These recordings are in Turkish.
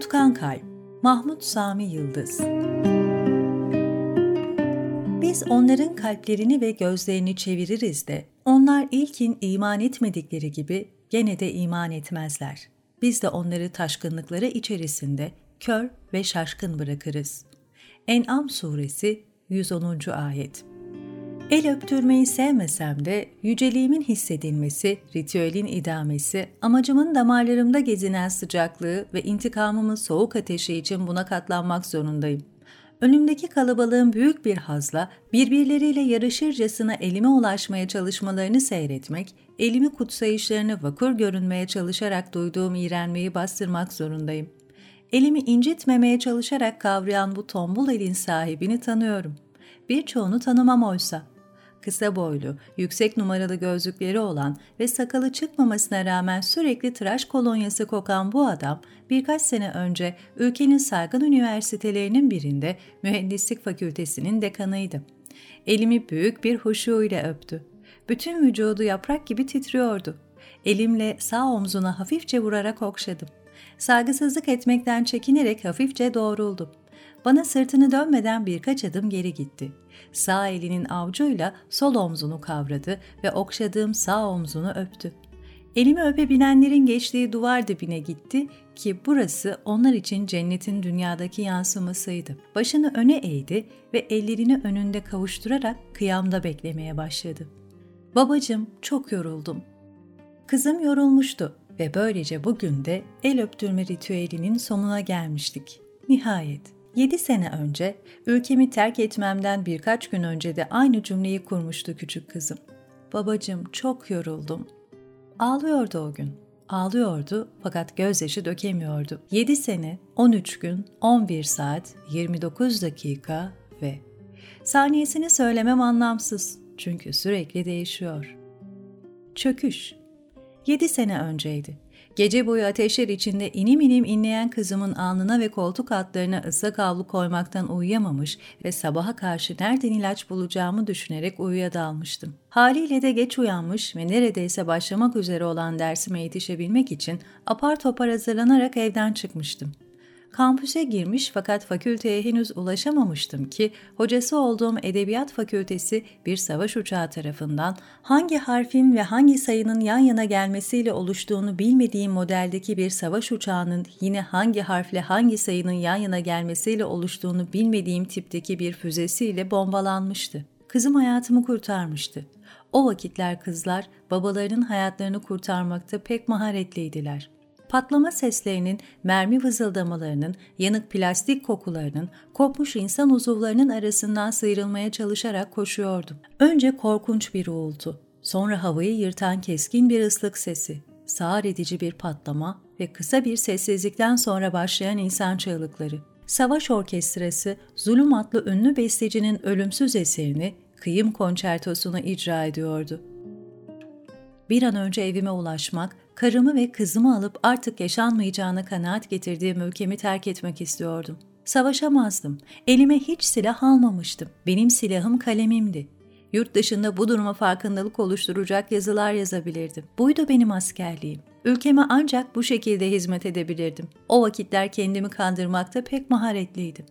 Unutkan Kalp Mahmut Sami Yıldız Biz onların kalplerini ve gözlerini çeviririz de onlar ilkin iman etmedikleri gibi gene de iman etmezler. Biz de onları taşkınlıkları içerisinde kör ve şaşkın bırakırız. En'am suresi 110. ayet El öptürmeyi sevmesem de yüceliğimin hissedilmesi, ritüelin idamesi, amacımın damarlarımda gezinen sıcaklığı ve intikamımın soğuk ateşi için buna katlanmak zorundayım. Önümdeki kalabalığın büyük bir hazla birbirleriyle yarışırcasına elime ulaşmaya çalışmalarını seyretmek, elimi kutsayışlarını vakur görünmeye çalışarak duyduğum iğrenmeyi bastırmak zorundayım. Elimi incitmemeye çalışarak kavrayan bu tombul elin sahibini tanıyorum. Birçoğunu tanımam oysa kısa boylu, yüksek numaralı gözlükleri olan ve sakalı çıkmamasına rağmen sürekli tıraş kolonyası kokan bu adam birkaç sene önce ülkenin saygın üniversitelerinin birinde mühendislik fakültesinin dekanıydı. Elimi büyük bir huşu ile öptü. Bütün vücudu yaprak gibi titriyordu. Elimle sağ omzuna hafifçe vurarak okşadım. Saygısızlık etmekten çekinerek hafifçe doğruldum. Bana sırtını dönmeden birkaç adım geri gitti. Sağ elinin avcuyla sol omzunu kavradı ve okşadığım sağ omzunu öptü. Elimi öpebilenlerin geçtiği duvar dibine gitti ki burası onlar için cennetin dünyadaki yansımasıydı. Başını öne eğdi ve ellerini önünde kavuşturarak kıyamda beklemeye başladı. Babacım çok yoruldum. Kızım yorulmuştu ve böylece bugün de el öptürme ritüelinin sonuna gelmiştik. Nihayet. 7 sene önce ülkemi terk etmemden birkaç gün önce de aynı cümleyi kurmuştu küçük kızım. Babacım çok yoruldum. Ağlıyordu o gün. Ağlıyordu fakat gözyaşı dökemiyordu. 7 sene, 13 gün, 11 saat, 29 dakika ve saniyesini söylemem anlamsız çünkü sürekli değişiyor. Çöküş. 7 sene önceydi. Gece boyu ateşler içinde inim inim inleyen kızımın alnına ve koltuk altlarına ıslak havlu koymaktan uyuyamamış ve sabaha karşı nereden ilaç bulacağımı düşünerek uyuya dalmıştım. Haliyle de geç uyanmış ve neredeyse başlamak üzere olan dersime yetişebilmek için apar topar hazırlanarak evden çıkmıştım. Kampüse girmiş fakat fakülteye henüz ulaşamamıştım ki hocası olduğum Edebiyat Fakültesi bir savaş uçağı tarafından hangi harfin ve hangi sayının yan yana gelmesiyle oluştuğunu bilmediğim modeldeki bir savaş uçağının yine hangi harfle hangi sayının yan yana gelmesiyle oluştuğunu bilmediğim tipteki bir füzesiyle bombalanmıştı. Kızım hayatımı kurtarmıştı. O vakitler kızlar babalarının hayatlarını kurtarmakta pek maharetliydiler.'' Patlama seslerinin, mermi vızıldamalarının, yanık plastik kokularının, kopmuş insan uzuvlarının arasından sıyrılmaya çalışarak koşuyordum. Önce korkunç bir uğultu, sonra havayı yırtan keskin bir ıslık sesi, sağır edici bir patlama ve kısa bir sessizlikten sonra başlayan insan çığlıkları. Savaş Orkestrası, Zulüm adlı ünlü bestecinin ölümsüz eserini, Kıyım Konçertosunu icra ediyordu. Bir an önce evime ulaşmak, karımı ve kızımı alıp artık yaşanmayacağına kanaat getirdiğim ülkemi terk etmek istiyordum. Savaşamazdım. Elime hiç silah almamıştım. Benim silahım kalemimdi. Yurt dışında bu duruma farkındalık oluşturacak yazılar yazabilirdim. Buydu benim askerliğim. Ülkeme ancak bu şekilde hizmet edebilirdim. O vakitler kendimi kandırmakta pek maharetliydim.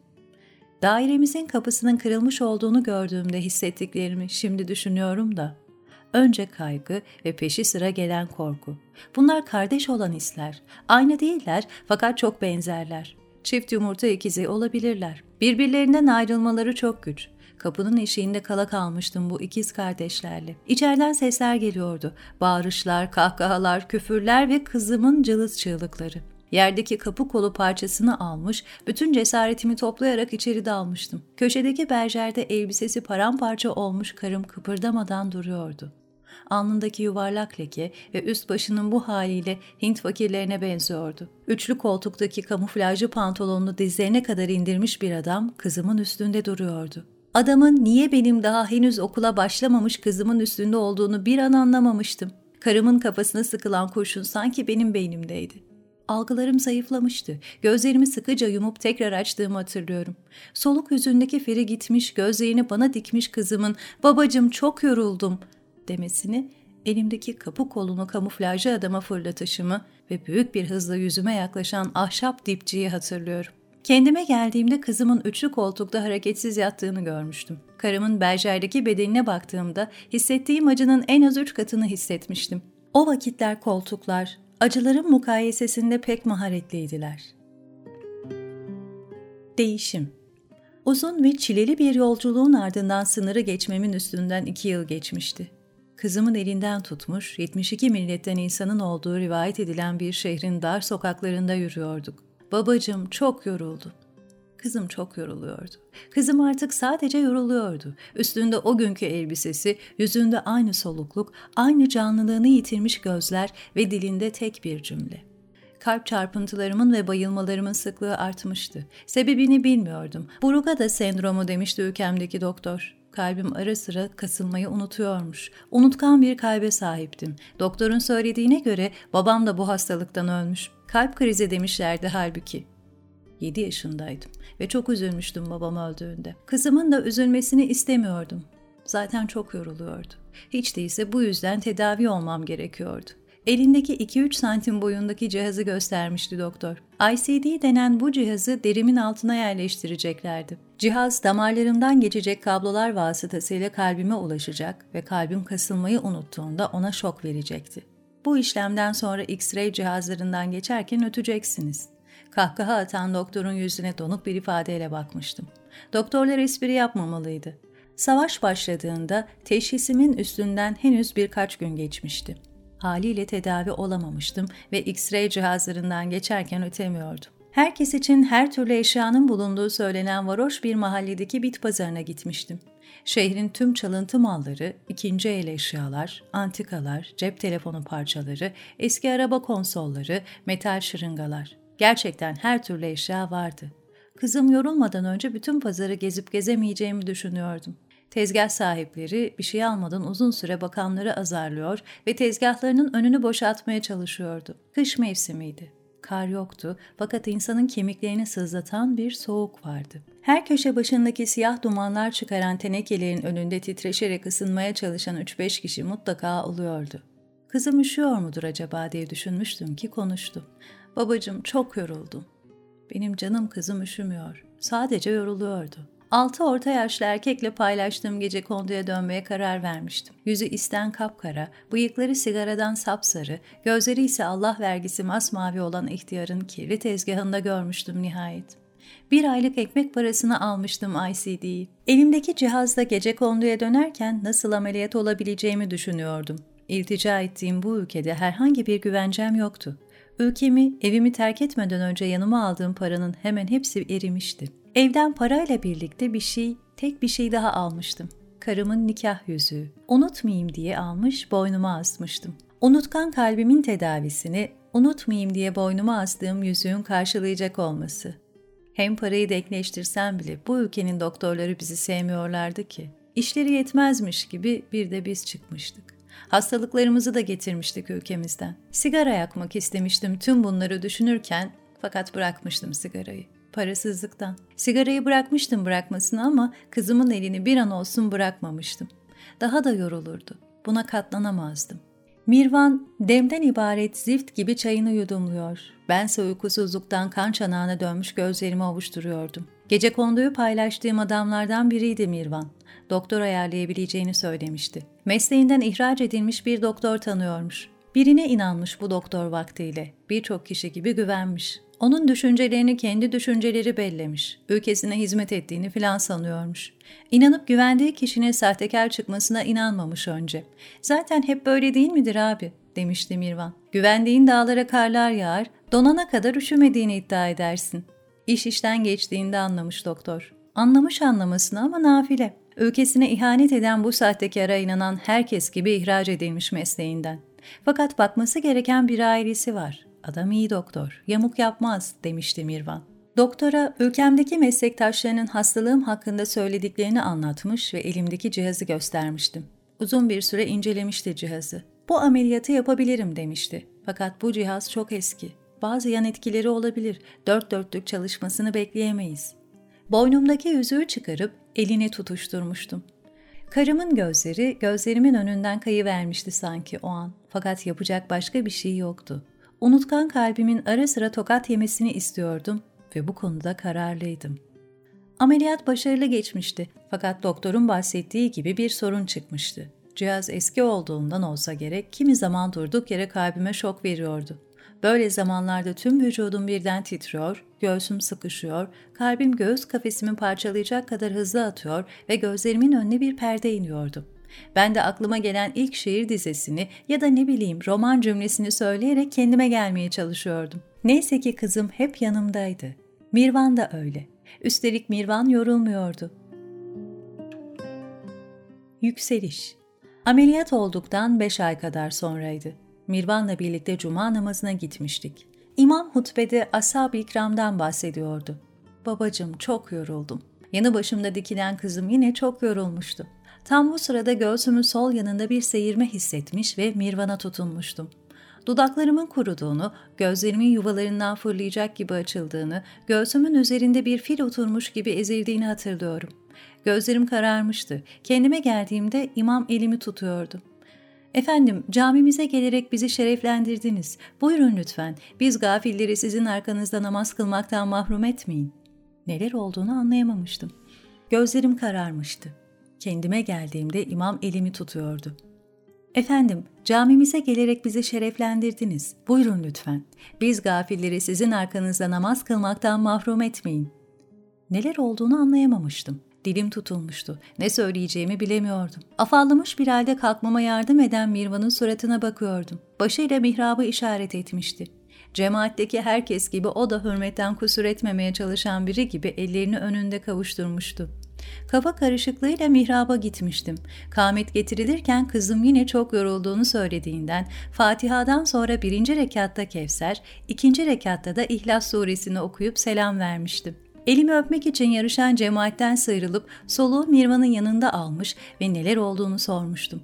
Dairemizin kapısının kırılmış olduğunu gördüğümde hissettiklerimi şimdi düşünüyorum da Önce kaygı ve peşi sıra gelen korku. Bunlar kardeş olan hisler. Aynı değiller fakat çok benzerler. Çift yumurta ikizi olabilirler. Birbirlerinden ayrılmaları çok güç. Kapının eşiğinde kala kalmıştım bu ikiz kardeşlerle. İçeriden sesler geliyordu. Bağırışlar, kahkahalar, küfürler ve kızımın cılız çığlıkları. Yerdeki kapı kolu parçasını almış, bütün cesaretimi toplayarak içeri dalmıştım. Köşedeki berjerde elbisesi paramparça olmuş karım kıpırdamadan duruyordu alnındaki yuvarlak leke ve üst başının bu haliyle Hint fakirlerine benziyordu. Üçlü koltuktaki kamuflajlı pantolonunu dizlerine kadar indirmiş bir adam kızımın üstünde duruyordu. Adamın niye benim daha henüz okula başlamamış kızımın üstünde olduğunu bir an anlamamıştım. Karımın kafasına sıkılan kurşun sanki benim beynimdeydi. Algılarım zayıflamıştı. Gözlerimi sıkıca yumup tekrar açtığımı hatırlıyorum. Soluk yüzündeki feri gitmiş, gözlerini bana dikmiş kızımın ''Babacım çok yoruldum'' demesini elimdeki kapı kolunu kamuflajlı adama fırlatışımı ve büyük bir hızla yüzüme yaklaşan ahşap dipçiyi hatırlıyorum. Kendime geldiğimde kızımın üçlü koltukta hareketsiz yattığını görmüştüm. Karımın berjerdeki bedenine baktığımda hissettiğim acının en az üç katını hissetmiştim. O vakitler koltuklar, acıların mukayesesinde pek maharetliydiler. Değişim Uzun ve çileli bir yolculuğun ardından sınırı geçmemin üstünden iki yıl geçmişti. Kızımın elinden tutmuş, 72 milletten insanın olduğu rivayet edilen bir şehrin dar sokaklarında yürüyorduk. Babacım çok yoruldu. Kızım çok yoruluyordu. Kızım artık sadece yoruluyordu. Üstünde o günkü elbisesi, yüzünde aynı solukluk, aynı canlılığını yitirmiş gözler ve dilinde tek bir cümle. Kalp çarpıntılarımın ve bayılmalarımın sıklığı artmıştı. Sebebini bilmiyordum. Brugada sendromu demişti ülkemdeki doktor. Kalbim ara sıra kasılmayı unutuyormuş. Unutkan bir kalbe sahiptim. Doktorun söylediğine göre babam da bu hastalıktan ölmüş. Kalp krizi demişlerdi halbuki. 7 yaşındaydım ve çok üzülmüştüm babam öldüğünde. Kızımın da üzülmesini istemiyordum. Zaten çok yoruluyordu. Hiç değilse bu yüzden tedavi olmam gerekiyordu. Elindeki 2-3 santim boyundaki cihazı göstermişti doktor. ICD denen bu cihazı derimin altına yerleştireceklerdi. Cihaz damarlarımdan geçecek kablolar vasıtasıyla kalbime ulaşacak ve kalbim kasılmayı unuttuğunda ona şok verecekti. Bu işlemden sonra X-ray cihazlarından geçerken öteceksiniz. Kahkaha atan doktorun yüzüne donuk bir ifadeyle bakmıştım. Doktorlar espri yapmamalıydı. Savaş başladığında teşhisimin üstünden henüz birkaç gün geçmişti. Haliyle tedavi olamamıştım ve X-ray cihazlarından geçerken ötemiyordum. Herkes için her türlü eşyanın bulunduğu söylenen varoş bir mahalledeki bit pazarına gitmiştim. Şehrin tüm çalıntı malları, ikinci el eşyalar, antikalar, cep telefonu parçaları, eski araba konsolları, metal şırıngalar. Gerçekten her türlü eşya vardı. Kızım yorulmadan önce bütün pazarı gezip gezemeyeceğimi düşünüyordum. Tezgah sahipleri bir şey almadan uzun süre bakanları azarlıyor ve tezgahlarının önünü boşaltmaya çalışıyordu. Kış mevsimiydi. Kar yoktu fakat insanın kemiklerini sızlatan bir soğuk vardı. Her köşe başındaki siyah dumanlar çıkaran tenekelerin önünde titreşerek ısınmaya çalışan 3-5 kişi mutlaka oluyordu. Kızım üşüyor mudur acaba diye düşünmüştüm ki konuştu. Babacım çok yoruldum. Benim canım kızım üşümüyor. Sadece yoruluyordu. Altı orta yaşlı erkekle paylaştığım gece konduya dönmeye karar vermiştim. Yüzü isten kapkara, bıyıkları sigaradan sapsarı, gözleri ise Allah vergisi masmavi olan ihtiyarın kirli tezgahında görmüştüm nihayet. Bir aylık ekmek parasını almıştım ICD'yi. Elimdeki cihazla gece konduya dönerken nasıl ameliyat olabileceğimi düşünüyordum. İltica ettiğim bu ülkede herhangi bir güvencem yoktu. Ülkemi, evimi terk etmeden önce yanıma aldığım paranın hemen hepsi erimişti. Evden parayla birlikte bir şey, tek bir şey daha almıştım. Karımın nikah yüzüğü. Unutmayayım diye almış, boynuma asmıştım. Unutkan kalbimin tedavisini, unutmayayım diye boynuma astığım yüzüğün karşılayacak olması. Hem parayı denkleştirsem bile bu ülkenin doktorları bizi sevmiyorlardı ki. İşleri yetmezmiş gibi bir de biz çıkmıştık. Hastalıklarımızı da getirmiştik ülkemizden. Sigara yakmak istemiştim tüm bunları düşünürken fakat bırakmıştım sigarayı. Parasızlıktan. Sigarayı bırakmıştım bırakmasını ama kızımın elini bir an olsun bırakmamıştım. Daha da yorulurdu. Buna katlanamazdım. Mirvan demden ibaret zift gibi çayını yudumluyor. Bense uykusuzluktan kan çanağına dönmüş gözlerimi ovuşturuyordum. Gece konduyu paylaştığım adamlardan biriydi Mirvan. Doktor ayarlayabileceğini söylemişti. Mesleğinden ihraç edilmiş bir doktor tanıyormuş. Birine inanmış bu doktor vaktiyle. Birçok kişi gibi güvenmiş. Onun düşüncelerini kendi düşünceleri bellemiş. Ülkesine hizmet ettiğini filan sanıyormuş. İnanıp güvendiği kişinin sahtekar çıkmasına inanmamış önce. Zaten hep böyle değil midir abi? demişti Mirvan. Güvendiğin dağlara karlar yağar, donana kadar üşümediğini iddia edersin. İş işten geçtiğinde anlamış doktor. Anlamış anlamasını ama nafile. Ülkesine ihanet eden bu sahtekara inanan herkes gibi ihraç edilmiş mesleğinden. Fakat bakması gereken bir ailesi var. Adam iyi doktor, yamuk yapmaz demişti Mirvan. Doktora ülkemdeki meslektaşlarının hastalığım hakkında söylediklerini anlatmış ve elimdeki cihazı göstermiştim. Uzun bir süre incelemişti cihazı. Bu ameliyatı yapabilirim demişti. Fakat bu cihaz çok eski. Bazı yan etkileri olabilir. Dört dörtlük çalışmasını bekleyemeyiz. Boynumdaki yüzüğü çıkarıp elini tutuşturmuştum. Karımın gözleri gözlerimin önünden kayıvermişti sanki o an. Fakat yapacak başka bir şey yoktu. Unutkan kalbimin ara sıra tokat yemesini istiyordum ve bu konuda kararlıydım. Ameliyat başarılı geçmişti fakat doktorun bahsettiği gibi bir sorun çıkmıştı. Cihaz eski olduğundan olsa gerek kimi zaman durduk yere kalbime şok veriyordu. Böyle zamanlarda tüm vücudum birden titriyor, göğsüm sıkışıyor, kalbim göğüs kafesimi parçalayacak kadar hızlı atıyor ve gözlerimin önüne bir perde iniyordu. Ben de aklıma gelen ilk şiir dizesini ya da ne bileyim roman cümlesini söyleyerek kendime gelmeye çalışıyordum. Neyse ki kızım hep yanımdaydı. Mirvan da öyle. Üstelik Mirvan yorulmuyordu. Yükseliş Ameliyat olduktan beş ay kadar sonraydı. Mirvan'la birlikte cuma namazına gitmiştik. İmam hutbede ashab-ı ikramdan bahsediyordu. Babacım çok yoruldum. Yanı başımda dikilen kızım yine çok yorulmuştu. Tam bu sırada göğsümün sol yanında bir seyirme hissetmiş ve Mirvan'a tutunmuştum. Dudaklarımın kuruduğunu, gözlerimin yuvalarından fırlayacak gibi açıldığını, göğsümün üzerinde bir fil oturmuş gibi ezildiğini hatırlıyorum. Gözlerim kararmıştı. Kendime geldiğimde imam elimi tutuyordu. Efendim, camimize gelerek bizi şereflendirdiniz. Buyurun lütfen, biz gafilleri sizin arkanızda namaz kılmaktan mahrum etmeyin. Neler olduğunu anlayamamıştım. Gözlerim kararmıştı. Kendime geldiğimde imam elimi tutuyordu. Efendim, camimize gelerek bizi şereflendirdiniz. Buyurun lütfen. Biz gafilleri sizin arkanızda namaz kılmaktan mahrum etmeyin. Neler olduğunu anlayamamıştım. Dilim tutulmuştu. Ne söyleyeceğimi bilemiyordum. Afallamış bir halde kalkmama yardım eden Mirvan'ın suratına bakıyordum. Başıyla mihrabı işaret etmişti. Cemaatteki herkes gibi o da hürmetten kusur etmemeye çalışan biri gibi ellerini önünde kavuşturmuştu. Kafa karışıklığıyla mihraba gitmiştim. Kamet getirilirken kızım yine çok yorulduğunu söylediğinden Fatiha'dan sonra birinci rekatta Kevser, ikinci rekatta da İhlas suresini okuyup selam vermiştim. Elimi öpmek için yarışan cemaatten sıyrılıp soluğu Mirvan'ın yanında almış ve neler olduğunu sormuştum.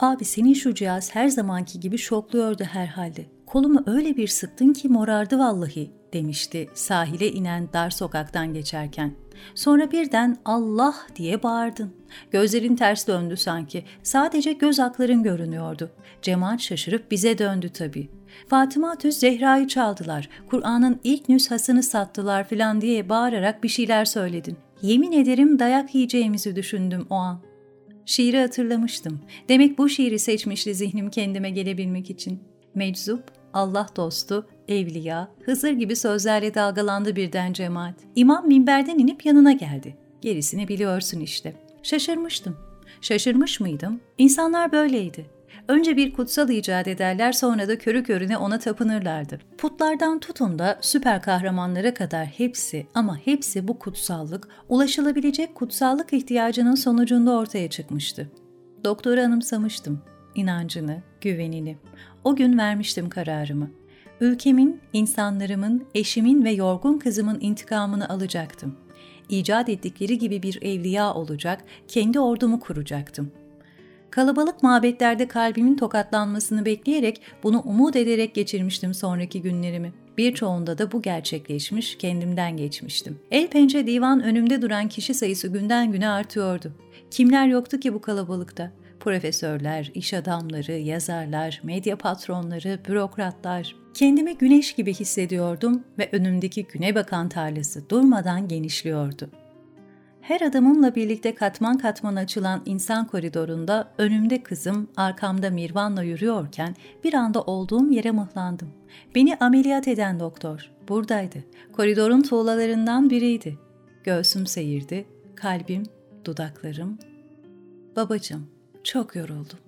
Abi senin şu cihaz her zamanki gibi şokluyordu herhalde. Kolumu öyle bir sıktın ki morardı vallahi demişti sahile inen dar sokaktan geçerken. Sonra birden Allah diye bağırdın. Gözlerin ters döndü sanki. Sadece göz akların görünüyordu. Cemaat şaşırıp bize döndü tabii. Fatıma Tüz Zehra'yı çaldılar. Kur'an'ın ilk nüshasını sattılar filan diye bağırarak bir şeyler söyledin. Yemin ederim dayak yiyeceğimizi düşündüm o an. Şiiri hatırlamıştım. Demek bu şiiri seçmişti zihnim kendime gelebilmek için. Meczup, Allah dostu, evliya, Hızır gibi sözlerle dalgalandı birden cemaat. İmam minberden inip yanına geldi. Gerisini biliyorsun işte. Şaşırmıştım. Şaşırmış mıydım? İnsanlar böyleydi. Önce bir kutsal icat ederler sonra da körü körüne ona tapınırlardı. Putlardan tutun da süper kahramanlara kadar hepsi ama hepsi bu kutsallık, ulaşılabilecek kutsallık ihtiyacının sonucunda ortaya çıkmıştı. Doktoru anımsamıştım. inancını, güvenini. O gün vermiştim kararımı. Ülkemin, insanlarımın, eşimin ve yorgun kızımın intikamını alacaktım. İcat ettikleri gibi bir evliya olacak, kendi ordumu kuracaktım. Kalabalık mabetlerde kalbimin tokatlanmasını bekleyerek, bunu umut ederek geçirmiştim sonraki günlerimi. Birçoğunda da bu gerçekleşmiş, kendimden geçmiştim. El pençe divan önümde duran kişi sayısı günden güne artıyordu. Kimler yoktu ki bu kalabalıkta? Profesörler, iş adamları, yazarlar, medya patronları, bürokratlar. Kendimi güneş gibi hissediyordum ve önümdeki güne bakan tarlası durmadan genişliyordu. Her adamımla birlikte katman katman açılan insan koridorunda önümde kızım, arkamda Mirvan'la yürüyorken bir anda olduğum yere mıhlandım. Beni ameliyat eden doktor buradaydı. Koridorun tuğlalarından biriydi. Göğsüm seyirdi, kalbim, dudaklarım. Babacım, çok yoruldum.